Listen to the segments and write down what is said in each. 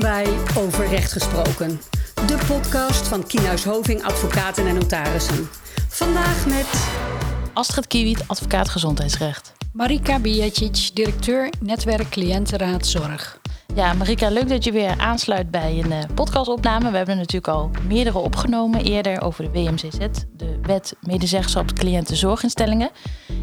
Welkom bij Over Recht Gesproken, de podcast van Kienhuis Hoving Advocaten en Notarissen. Vandaag met Astrid Kiewiet, advocaat gezondheidsrecht. Marika Bijacic, directeur Netwerk Cliëntenraad Zorg. Ja, Marika, leuk dat je weer aansluit bij een uh, podcastopname. We hebben natuurlijk al meerdere opgenomen eerder over de WMCZ, de Wet Medezeggenschap Cliëntenzorginstellingen.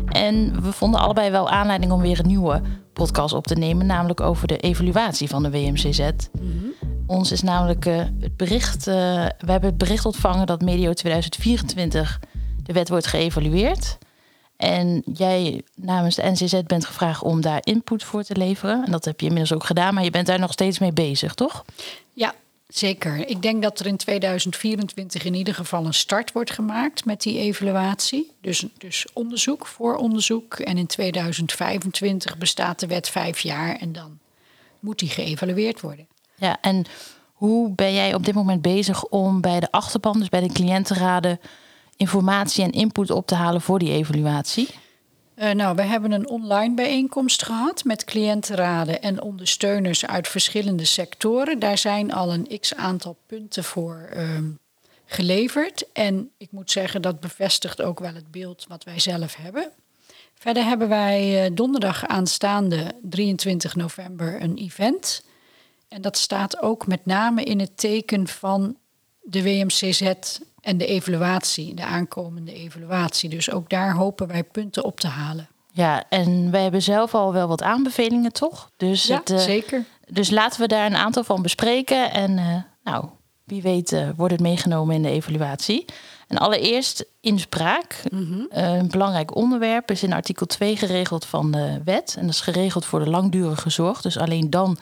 En we vonden allebei wel aanleiding om weer een nieuwe podcast op te nemen, namelijk over de evaluatie van de WMCZ. Mm Ons is namelijk uh, het bericht, uh, we hebben het bericht ontvangen dat medio 2024 de wet wordt geëvalueerd. En jij namens de NCZ bent gevraagd om daar input voor te leveren. En dat heb je inmiddels ook gedaan, maar je bent daar nog steeds mee bezig, toch? Ja, zeker. Ik denk dat er in 2024 in ieder geval een start wordt gemaakt met die evaluatie. Dus, dus onderzoek voor onderzoek. En in 2025 bestaat de wet vijf jaar en dan moet die geëvalueerd worden. Ja, en hoe ben jij op dit moment bezig om bij de achterban, dus bij de cliëntenraden informatie en input op te halen voor die evaluatie? Uh, nou, we hebben een online bijeenkomst gehad met cliëntenraden en ondersteuners uit verschillende sectoren. Daar zijn al een x aantal punten voor uh, geleverd. En ik moet zeggen, dat bevestigt ook wel het beeld wat wij zelf hebben. Verder hebben wij uh, donderdag aanstaande 23 november een event. En dat staat ook met name in het teken van de WMCZ en de evaluatie, de aankomende evaluatie. Dus ook daar hopen wij punten op te halen. Ja, en wij hebben zelf al wel wat aanbevelingen, toch? Dus ja, het, uh, zeker. Dus laten we daar een aantal van bespreken. En uh, nou, wie weet uh, wordt het meegenomen in de evaluatie. En allereerst inspraak. Mm -hmm. een belangrijk onderwerp is in artikel 2 geregeld van de wet. En dat is geregeld voor de langdurige zorg. Dus alleen dan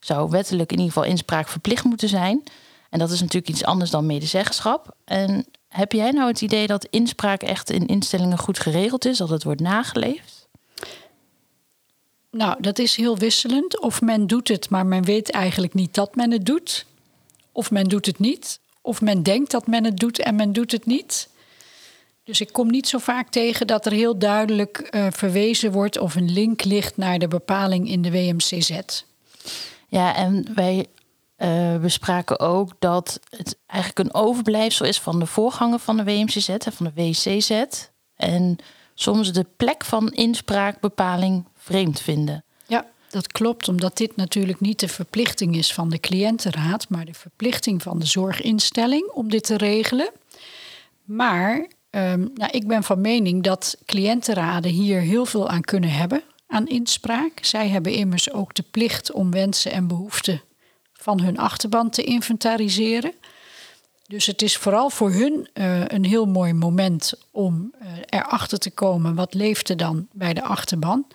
zou wettelijk in ieder geval inspraak verplicht moeten zijn. En dat is natuurlijk iets anders dan medezeggenschap. En heb jij nou het idee dat inspraak echt in instellingen goed geregeld is, dat het wordt nageleefd? Nou, dat is heel wisselend. Of men doet het, maar men weet eigenlijk niet dat men het doet. Of men doet het niet. Of men denkt dat men het doet en men doet het niet. Dus ik kom niet zo vaak tegen dat er heel duidelijk uh, verwezen wordt of een link ligt naar de bepaling in de WMCZ. Ja, en wij uh, we spraken ook dat het eigenlijk een overblijfsel is van de voorganger van de WMCZ, van de WCZ. En soms de plek van inspraakbepaling vreemd vinden. Ja, dat klopt, omdat dit natuurlijk niet de verplichting is van de cliëntenraad, maar de verplichting van de zorginstelling om dit te regelen. Maar nou, ik ben van mening dat cliëntenraden hier heel veel aan kunnen hebben, aan inspraak. Zij hebben immers ook de plicht om wensen en behoeften van hun achterban te inventariseren. Dus het is vooral voor hun uh, een heel mooi moment om uh, erachter te komen wat leeft er dan bij de achterban.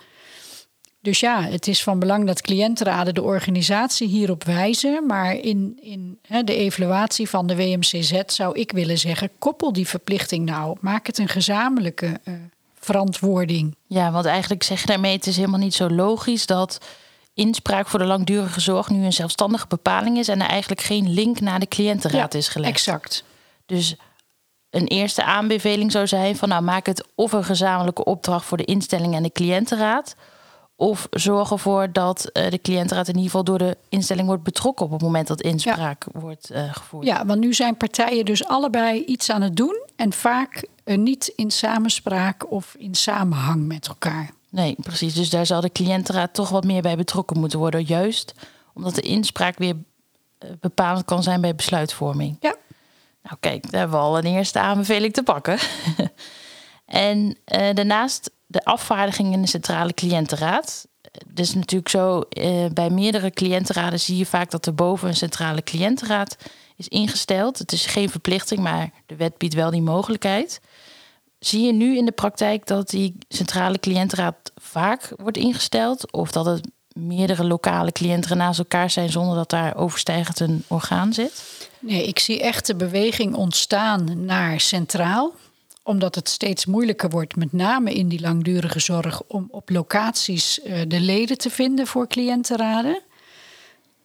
Dus ja, het is van belang dat cliëntenraden de organisatie hierop wijzen. Maar in, in de evaluatie van de WMCZ zou ik willen zeggen: koppel die verplichting nou. Maak het een gezamenlijke uh, verantwoording. Ja, want eigenlijk zeg je daarmee: het is helemaal niet zo logisch dat inspraak voor de langdurige zorg nu een zelfstandige bepaling is en er eigenlijk geen link naar de cliëntenraad is gelegd. Exact. Dus een eerste aanbeveling zou zijn van nou maak het of een gezamenlijke opdracht voor de instelling en de cliëntenraad. Of zorg ervoor dat uh, de cliëntenraad in ieder geval door de instelling wordt betrokken op het moment dat inspraak wordt uh, gevoerd. Ja, want nu zijn partijen dus allebei iets aan het doen en vaak uh, niet in samenspraak of in samenhang met elkaar. Nee, precies. Dus daar zal de cliëntenraad toch wat meer bij betrokken moeten worden. Juist omdat de inspraak weer eh, bepalend kan zijn bij besluitvorming. Ja. Nou kijk, daar hebben we al een eerste aanbeveling te pakken. en uh, daarnaast de afvaardiging in de centrale cliëntenraad. Het is natuurlijk zo, uh, bij meerdere cliëntenraden zie je vaak dat er boven een centrale cliëntenraad is ingesteld. Het is geen verplichting, maar de wet biedt wel die mogelijkheid. Zie je nu in de praktijk dat die centrale cliëntenraad vaak wordt ingesteld? Of dat het meerdere lokale cliënten naast elkaar zijn zonder dat daar overstijgend een orgaan zit? Nee, ik zie echt de beweging ontstaan naar centraal omdat het steeds moeilijker wordt, met name in die langdurige zorg, om op locaties uh, de leden te vinden voor cliëntenraden.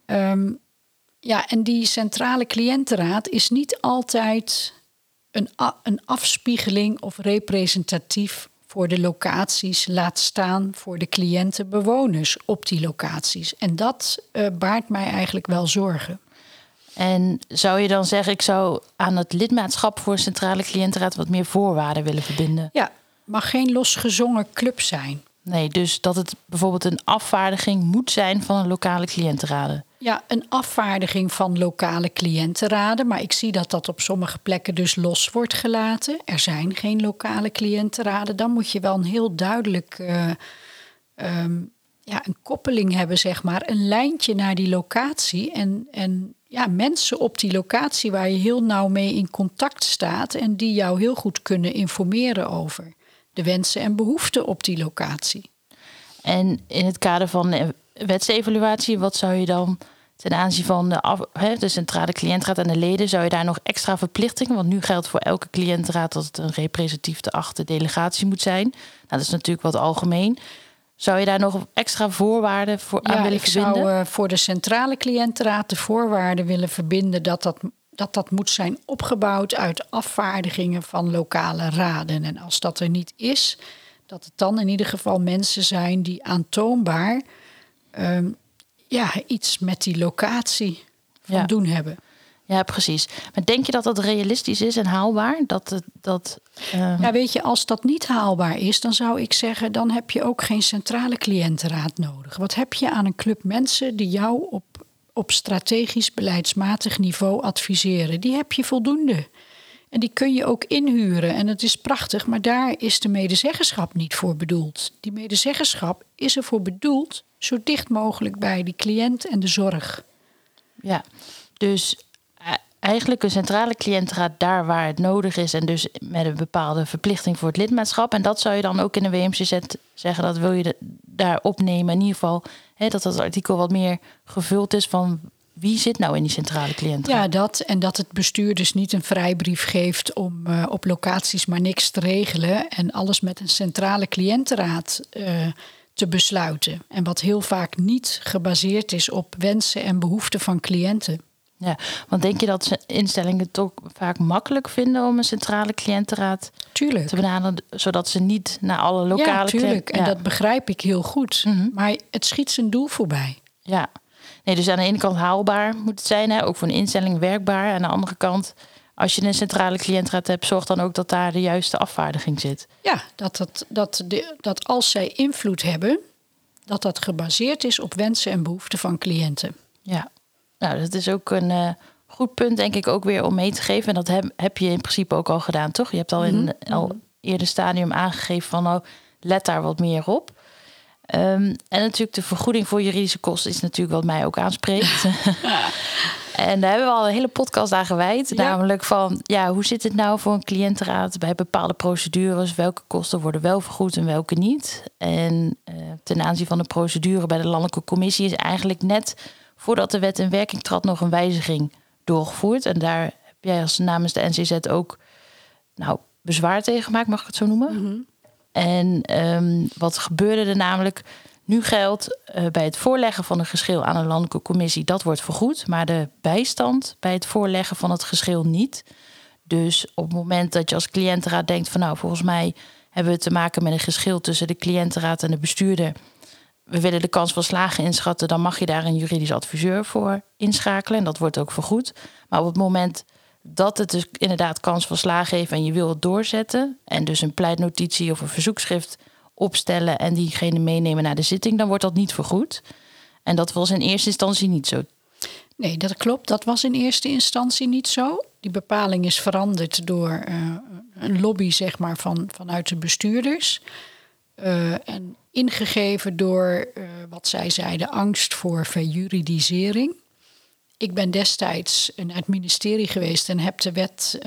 Um, ja, en die centrale cliëntenraad is niet altijd een, een afspiegeling of representatief voor de locaties, laat staan voor de cliënten, bewoners op die locaties. En dat uh, baart mij eigenlijk wel zorgen. En zou je dan zeggen, ik zou aan het lidmaatschap voor centrale cliëntenraad wat meer voorwaarden willen verbinden? Ja, mag geen losgezongen club zijn. Nee, dus dat het bijvoorbeeld een afvaardiging moet zijn van een lokale cliëntenraden. Ja, een afvaardiging van lokale cliëntenraden. Maar ik zie dat dat op sommige plekken dus los wordt gelaten. Er zijn geen lokale cliëntenraden. Dan moet je wel een heel duidelijk uh, um, ja, een koppeling hebben, zeg maar. Een lijntje naar die locatie. En, en ja, mensen op die locatie waar je heel nauw mee in contact staat. En die jou heel goed kunnen informeren over de wensen en behoeften op die locatie. En in het kader van de wetsevaluatie, wat zou je dan ten aanzien van de, af, de centrale cliëntraad en de leden, zou je daar nog extra verplichtingen? Want nu geldt voor elke cliëntraad dat het een representatief de achte delegatie moet zijn. Nou, dat is natuurlijk wat algemeen. Zou je daar nog extra voorwaarden voor aan willen verbinden? Ik zou uh, voor de centrale cliëntenraad de voorwaarden willen verbinden dat dat, dat dat moet zijn opgebouwd uit afvaardigingen van lokale raden. En als dat er niet is, dat het dan in ieder geval mensen zijn die aantoonbaar um, ja, iets met die locatie van ja. doen hebben. Ja, precies. Maar denk je dat dat realistisch is en haalbaar? Dat, het, dat, uh... Ja, weet je, als dat niet haalbaar is, dan zou ik zeggen, dan heb je ook geen centrale cliëntenraad nodig. Wat heb je aan een club mensen die jou op, op strategisch beleidsmatig niveau adviseren? Die heb je voldoende. En die kun je ook inhuren. En het is prachtig, maar daar is de medezeggenschap niet voor bedoeld. Die medezeggenschap is ervoor bedoeld zo dicht mogelijk bij die cliënt en de zorg. Ja, dus eh, eigenlijk een centrale cliëntenraad daar waar het nodig is en dus met een bepaalde verplichting voor het lidmaatschap. En dat zou je dan ook in de WMCZ zeggen, dat wil je daar opnemen. In ieder geval dat dat artikel wat meer gevuld is van wie zit nou in die centrale cliëntenraad. Ja, dat en dat het bestuur dus niet een vrijbrief geeft om uh, op locaties maar niks te regelen en alles met een centrale cliëntenraad uh, te besluiten. En wat heel vaak niet gebaseerd is op wensen en behoeften van cliënten. Ja, want denk je dat instellingen het toch vaak makkelijk vinden om een centrale cliëntenraad tuurlijk. te benaderen, zodat ze niet naar alle lokale. Ja, tuurlijk. En dat begrijp ik heel goed. Mm -hmm. Maar het schiet zijn doel voorbij. Ja, nee, dus aan de ene kant haalbaar moet het zijn, hè? ook voor een instelling werkbaar. Aan de andere kant als je een centrale cliëntraad hebt, zorg dan ook dat daar de juiste afvaardiging zit. Ja, dat, dat, dat, de, dat als zij invloed hebben, dat dat gebaseerd is op wensen en behoeften van cliënten. Ja, nou, dat is ook een uh, goed punt, denk ik, ook weer om mee te geven. En dat heb, heb je in principe ook al gedaan, toch? Je hebt al in mm -hmm. al eerder stadium aangegeven van, nou, let daar wat meer op. Um, en natuurlijk de vergoeding voor juridische kosten is natuurlijk wat mij ook aanspreekt. En daar hebben we al een hele podcast aan gewijd. Namelijk van, ja, hoe zit het nou voor een cliëntenraad bij bepaalde procedures? Welke kosten worden wel vergoed en welke niet? En uh, ten aanzien van de procedure bij de Landelijke Commissie is eigenlijk net voordat de wet in werking trad nog een wijziging doorgevoerd. En daar heb jij als namens de NCZ ook nou, bezwaar tegen gemaakt, mag ik het zo noemen? Mm -hmm. En um, wat gebeurde er namelijk? Nu geldt uh, bij het voorleggen van een geschil aan een landelijke commissie, dat wordt vergoed, maar de bijstand bij het voorleggen van het geschil niet. Dus op het moment dat je als cliëntenraad denkt van nou, volgens mij hebben we te maken met een geschil tussen de cliëntenraad en de bestuurder. We willen de kans van slagen inschatten, dan mag je daar een juridisch adviseur voor inschakelen. En dat wordt ook vergoed. Maar op het moment dat het dus inderdaad kans van slagen heeft en je wil het doorzetten, en dus een pleitnotitie of een verzoekschrift opstellen en diegene meenemen naar de zitting, dan wordt dat niet vergoed. En dat was in eerste instantie niet zo. Nee, dat klopt. Dat was in eerste instantie niet zo. Die bepaling is veranderd door uh, een lobby, zeg maar, van, vanuit de bestuurders. Uh, en ingegeven door uh, wat zij zeiden, angst voor verjuridisering. Ik ben destijds naar het ministerie geweest en heb de wet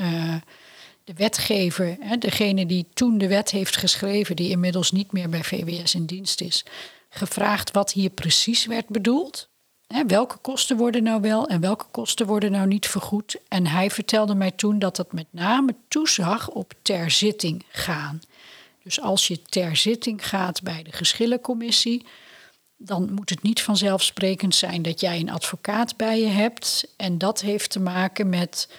de wetgever, hè, degene die toen de wet heeft geschreven, die inmiddels niet meer bij VWS in dienst is, gevraagd wat hier precies werd bedoeld. Hè, welke kosten worden nou wel en welke kosten worden nou niet vergoed? En hij vertelde mij toen dat dat met name toezag op ter zitting gaan. Dus als je ter zitting gaat bij de geschillencommissie, dan moet het niet vanzelfsprekend zijn dat jij een advocaat bij je hebt. En dat heeft te maken met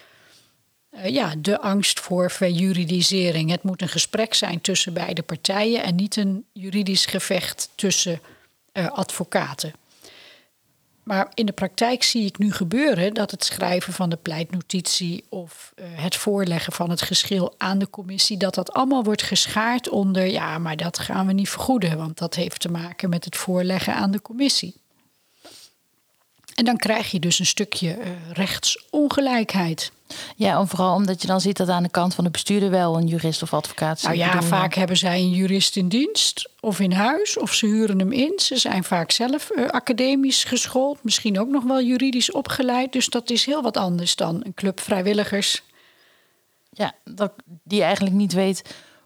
eh, ja, de angst voor verjuridisering. Het moet een gesprek zijn tussen beide partijen en niet een juridisch gevecht tussen uh, advocaten. Maar in de praktijk zie ik nu gebeuren dat het schrijven van de pleitnotitie of uh, het voorleggen van het geschil aan de commissie, dat dat allemaal wordt geschaard onder, ja, maar dat gaan we niet vergoeden, want dat heeft te maken met het voorleggen aan de commissie. En dan krijg je dus een stukje uh, rechtsongelijkheid. Ja, en vooral omdat je dan ziet dat aan de kant van de bestuurder wel een jurist of advocaat zit. Nou ja, vaak hebben zij een jurist in dienst of in huis of ze huren hem in. Ze zijn vaak zelf uh, academisch geschoold, misschien ook nog wel juridisch opgeleid. Dus dat is heel wat anders dan een club vrijwilligers. Ja, dat, die eigenlijk niet weet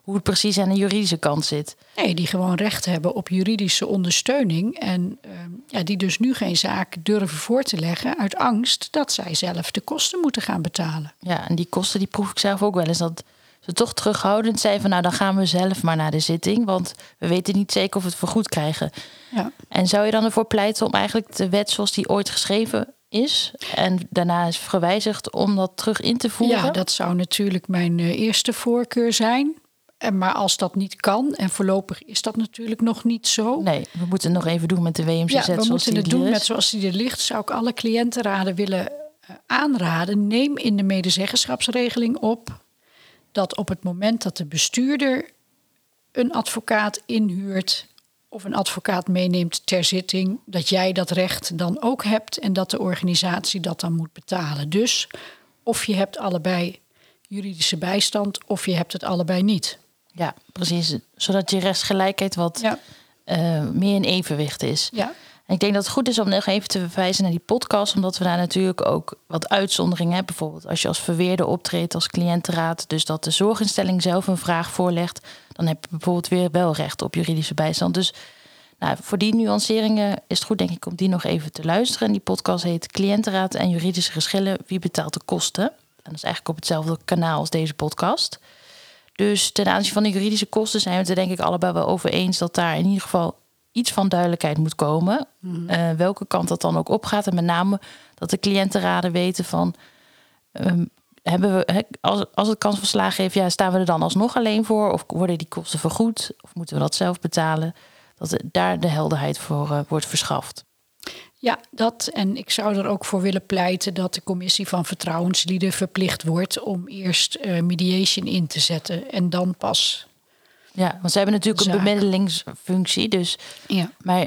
hoe het precies aan de juridische kant zit. Nee, die gewoon recht hebben op juridische ondersteuning. En uh, ja, die dus nu geen zaak durven voor te leggen uit angst dat zij zelf de kosten moeten gaan betalen. Ja, en die kosten die proef ik zelf ook wel eens. Dat ze toch terughoudend zijn van nou dan gaan we zelf maar naar de zitting. Want we weten niet zeker of we het vergoed krijgen. Ja. En zou je dan ervoor pleiten om eigenlijk de wet zoals die ooit geschreven is en daarna is gewijzigd om dat terug in te voeren? Ja, dat zou natuurlijk mijn uh, eerste voorkeur zijn. En maar als dat niet kan, en voorlopig is dat natuurlijk nog niet zo. Nee, we moeten het nog even doen met de WMCZ. Ja, we moeten het doen met zoals die er ligt. Zou ik alle cliëntenraden willen uh, aanraden. Neem in de medezeggenschapsregeling op dat op het moment dat de bestuurder een advocaat inhuurt of een advocaat meeneemt ter zitting, dat jij dat recht dan ook hebt en dat de organisatie dat dan moet betalen. Dus of je hebt allebei juridische bijstand of je hebt het allebei niet. Ja, precies. Zodat je rechtsgelijkheid wat ja. uh, meer in evenwicht is. Ja. En ik denk dat het goed is om nog even te verwijzen naar die podcast, omdat we daar natuurlijk ook wat uitzonderingen hebben. Bijvoorbeeld als je als verweerder optreedt als cliëntenraad, dus dat de zorginstelling zelf een vraag voorlegt, dan heb je bijvoorbeeld weer wel recht op juridische bijstand. Dus nou, voor die nuanceringen is het goed, denk ik, om die nog even te luisteren. En die podcast heet Cliëntenraad en juridische geschillen. Wie betaalt de kosten? En dat is eigenlijk op hetzelfde kanaal als deze podcast. Dus ten aanzien van de juridische kosten zijn we het er denk ik allebei wel over eens dat daar in ieder geval iets van duidelijkheid moet komen. Mm. Uh, welke kant dat dan ook opgaat. En met name dat de cliëntenraden weten van. Um, hebben we, he, als, als het kans van slagen heeft, ja, staan we er dan alsnog alleen voor? Of worden die kosten vergoed? Of moeten we dat zelf betalen? Dat daar de helderheid voor uh, wordt verschaft. Ja, dat. En ik zou er ook voor willen pleiten dat de commissie van vertrouwenslieden verplicht wordt om eerst uh, mediation in te zetten en dan pas. Ja, want ze hebben natuurlijk een bemiddelingsfunctie. Dus, ja. Maar uh,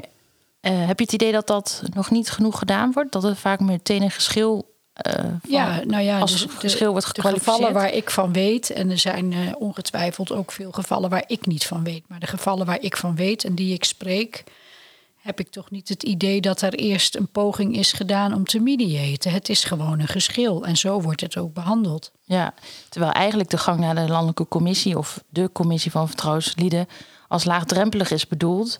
heb je het idee dat dat nog niet genoeg gedaan wordt? Dat er vaak meteen een geschil. Uh, van, ja, nou ja, als dus geschil wordt gekwalificeerd. De gevallen waar ik van weet, en er zijn ongetwijfeld ook veel gevallen waar ik niet van weet, maar de gevallen waar ik van weet en die ik spreek, heb ik toch niet het idee dat er eerst een poging is gedaan om te mediaten. Het is gewoon een geschil en zo wordt het ook behandeld. Ja, terwijl eigenlijk de gang naar de landelijke commissie of de commissie van vertrouwenslieden als laagdrempelig is bedoeld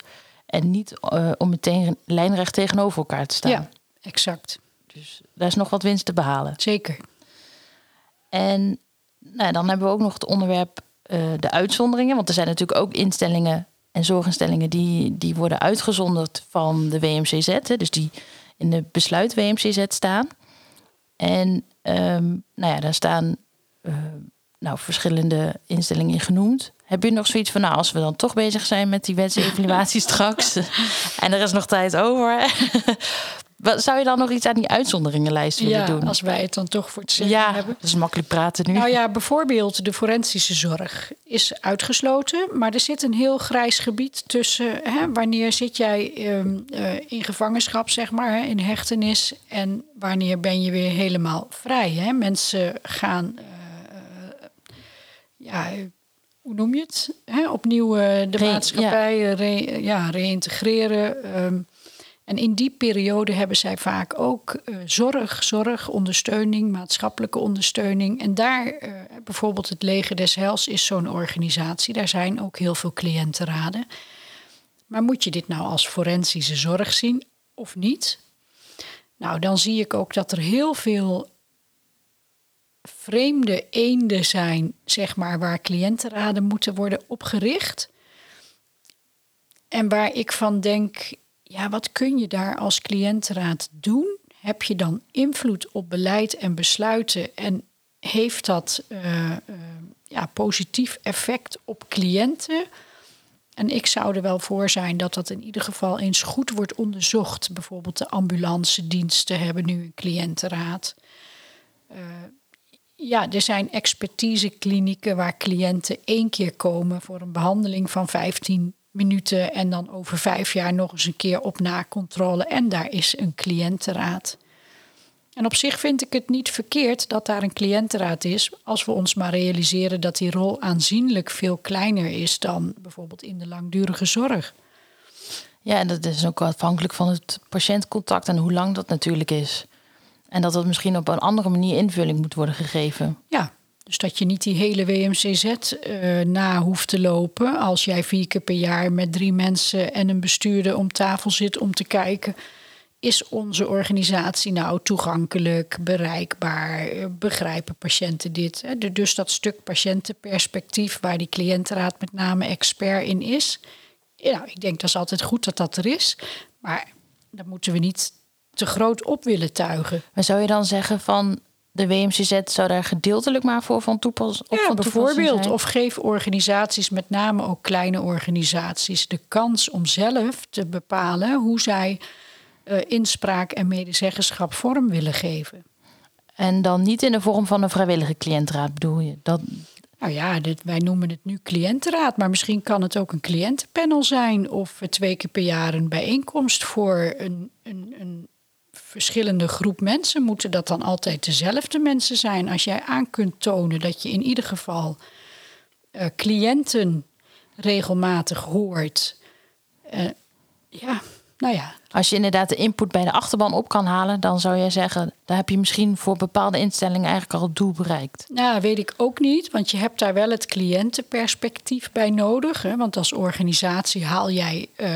en niet uh, om meteen lijnrecht tegenover elkaar te staan. Ja, exact. Dus daar is nog wat winst te behalen. Zeker. En nou, dan hebben we ook nog het onderwerp uh, de uitzonderingen. Want er zijn natuurlijk ook instellingen en zorginstellingen die, die worden uitgezonderd van de WMCZ, hè, dus die in de besluit WMCZ staan. En um, nou ja, daar staan uh, nou, verschillende instellingen in genoemd. Heb je nog zoiets van, nou, als we dan toch bezig zijn met die wetsevaluatie straks en er is nog tijd over, wat, zou je dan nog iets aan die uitzonderingenlijst willen ja, doen? als wij het dan toch voor het zeggen ja, hebben. dat is makkelijk praten nu. Nou ja, bijvoorbeeld de forensische zorg is uitgesloten. Maar er zit een heel grijs gebied tussen... Hè, wanneer zit jij um, uh, in gevangenschap, zeg maar, hè, in hechtenis... en wanneer ben je weer helemaal vrij. Hè? Mensen gaan... Uh, ja, hoe noem je het? Hè, opnieuw uh, de Re maatschappij ja. Re ja, reïntegreren... Um, en in die periode hebben zij vaak ook uh, zorg, zorg, ondersteuning, maatschappelijke ondersteuning. En daar, uh, bijvoorbeeld het Leger des Heils is zo'n organisatie. Daar zijn ook heel veel cliëntenraden. Maar moet je dit nou als forensische zorg zien of niet? Nou, dan zie ik ook dat er heel veel vreemde eenden zijn, zeg maar, waar cliëntenraden moeten worden opgericht. En waar ik van denk, ja, wat kun je daar als cliëntenraad doen? Heb je dan invloed op beleid en besluiten? En heeft dat uh, uh, ja, positief effect op cliënten? En ik zou er wel voor zijn dat dat in ieder geval eens goed wordt onderzocht. Bijvoorbeeld de ambulance diensten hebben nu een cliëntenraad. Uh, ja, er zijn expertiseklinieken waar cliënten één keer komen voor een behandeling van 15 minuten en dan over vijf jaar nog eens een keer op nakontrole. En daar is een cliëntenraad. En op zich vind ik het niet verkeerd dat daar een cliëntenraad is, als we ons maar realiseren dat die rol aanzienlijk veel kleiner is dan bijvoorbeeld in de langdurige zorg. Ja, en dat is ook afhankelijk van het patiëntcontact en hoe lang dat natuurlijk is. En dat dat misschien op een andere manier invulling moet worden gegeven. Ja, dus dat je niet die hele WMCZ eh, na hoeft te lopen als jij vier keer per jaar met drie mensen en een bestuurder om tafel zit om te kijken. Is onze organisatie nou toegankelijk, bereikbaar? Begrijpen patiënten dit? Dus dat stuk patiëntenperspectief, waar die cliëntenraad met name expert in is. Ja, ik denk dat is altijd goed dat dat er is. Maar dat moeten we niet te groot op willen tuigen. Maar zou je dan zeggen van de WMCZ zou daar gedeeltelijk maar voor van toepassen? Ja, van bijvoorbeeld. Of geef organisaties, met name ook kleine organisaties, de kans om zelf te bepalen hoe zij uh, inspraak en medezeggenschap vorm willen geven. En dan niet in de vorm van een vrijwillige cliëntraad, bedoel je? Dat... Nou ja, dit, wij noemen het nu cliëntenraad, maar misschien kan het ook een cliëntenpanel zijn of twee keer per jaar een bijeenkomst voor een, een, een verschillende groep mensen. Moeten dat dan altijd dezelfde mensen zijn? Als jij aan kunt tonen dat je in ieder geval uh, cliënten regelmatig hoort. Uh, ja, nou ja, als je inderdaad de input bij de achterban op kan halen, dan zou jij zeggen, daar heb je misschien voor bepaalde instellingen eigenlijk al het doel bereikt. Nou, weet ik ook niet, want je hebt daar wel het cliëntenperspectief bij nodig. Hè? Want als organisatie haal jij uh,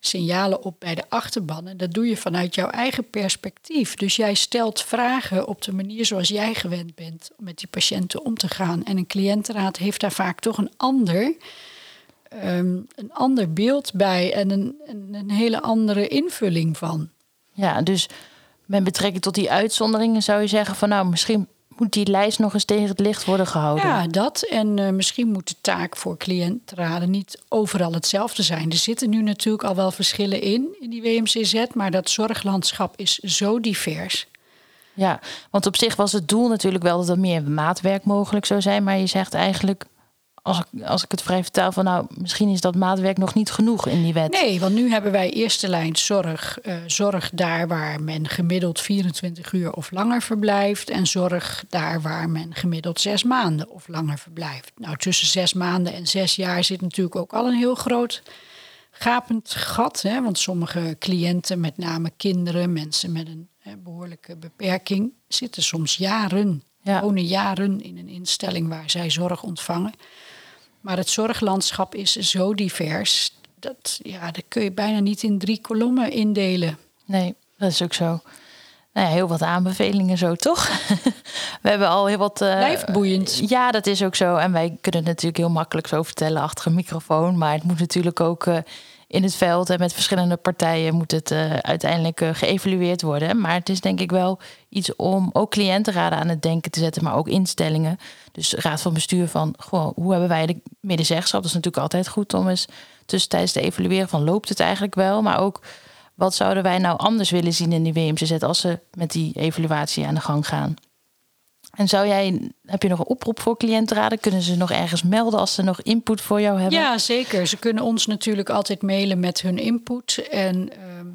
signalen op bij de achterban en dat doe je vanuit jouw eigen perspectief. Dus jij stelt vragen op de manier zoals jij gewend bent om met die patiënten om te gaan. En een cliëntenraad heeft daar vaak toch een ander Ehm, een ander beeld bij en een, een, een, hele andere invulling van. Ja, dus met betrekking tot die uitzonderingen zou je zeggen van nou, misschien moet die lijst nog eens tegen het licht worden gehouden. Ja, dat. En uh, misschien moet de taak voor cliëntraden niet overal hetzelfde zijn. Er zitten nu natuurlijk al wel verschillen in, in die WMCZ, maar dat zorglandschap is zo divers. Ja, want op zich was het doel natuurlijk wel dat er meer maatwerk mogelijk zou zijn. Maar je zegt eigenlijk als ik, als ik het vrij vertaal, van nou, misschien is dat maatwerk nog niet genoeg in die wet. Nee, want nu hebben wij eerste lijn zorg. Uh, zorg daar waar men gemiddeld 24 uur of langer verblijft. En zorg daar waar men gemiddeld zes maanden of langer verblijft. Nou, tussen zes maanden en zes jaar zit natuurlijk ook al een heel groot gapend gat. Hè? Want sommige cliënten, met name kinderen, mensen met een hè, behoorlijke beperking, zitten soms jaren, ja. wonen jaren in een instelling waar zij zorg ontvangen. Maar het zorglandschap is zo divers. Dat, ja, dat kun je bijna niet in drie kolommen indelen. Nee, dat is ook zo. Nou ja, heel wat aanbevelingen zo, toch? We hebben al heel wat... Uh, boeiend. Ja, dat is ook zo. En wij kunnen het natuurlijk heel makkelijk zo vertellen achter een microfoon. Maar het moet natuurlijk ook uh, in het veld en met verschillende partijen moet het uh, uiteindelijk uh, geëvalueerd worden. Maar het is denk ik wel iets om ook cliëntenraden aan het denken te zetten, maar ook instellingen. Dus raad van bestuur van gewoon, hoe hebben wij de medezeggenschap? Dat is natuurlijk altijd goed om eens tussentijds te evalueren van loopt het eigenlijk wel, maar ook wat zouden wij nou anders willen zien in die WMCZ als ze met die evaluatie aan de gang gaan. En zou jij, heb je nog een oproep voor cliëntenraden? Kunnen ze nog ergens melden als ze nog input voor jou hebben? Ja, zeker. Ze kunnen ons natuurlijk altijd mailen met hun input. En uh,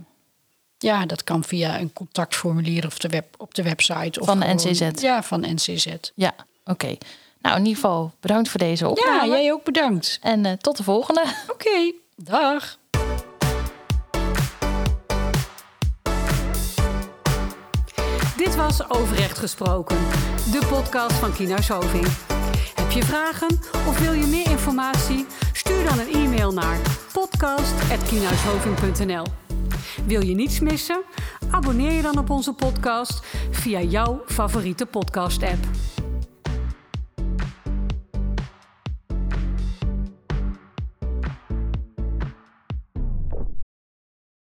ja, dat kan via een contactformulier of de web, op de website. Of van de NCZ? Ja, van NCZ. Ja, oké. Nou, in ieder geval bedankt voor deze opname. Ja, jij ook bedankt. En uh, tot de volgende. Oké, okay, dag. Dit was Overrecht Gesproken, de podcast van Kienhuis Hoving. Heb je vragen of wil je meer informatie? Stuur dan een e-mail naar podcast.kienhuishoving.nl Wil je niets missen? Abonneer je dan op onze podcast via jouw favoriete podcast-app.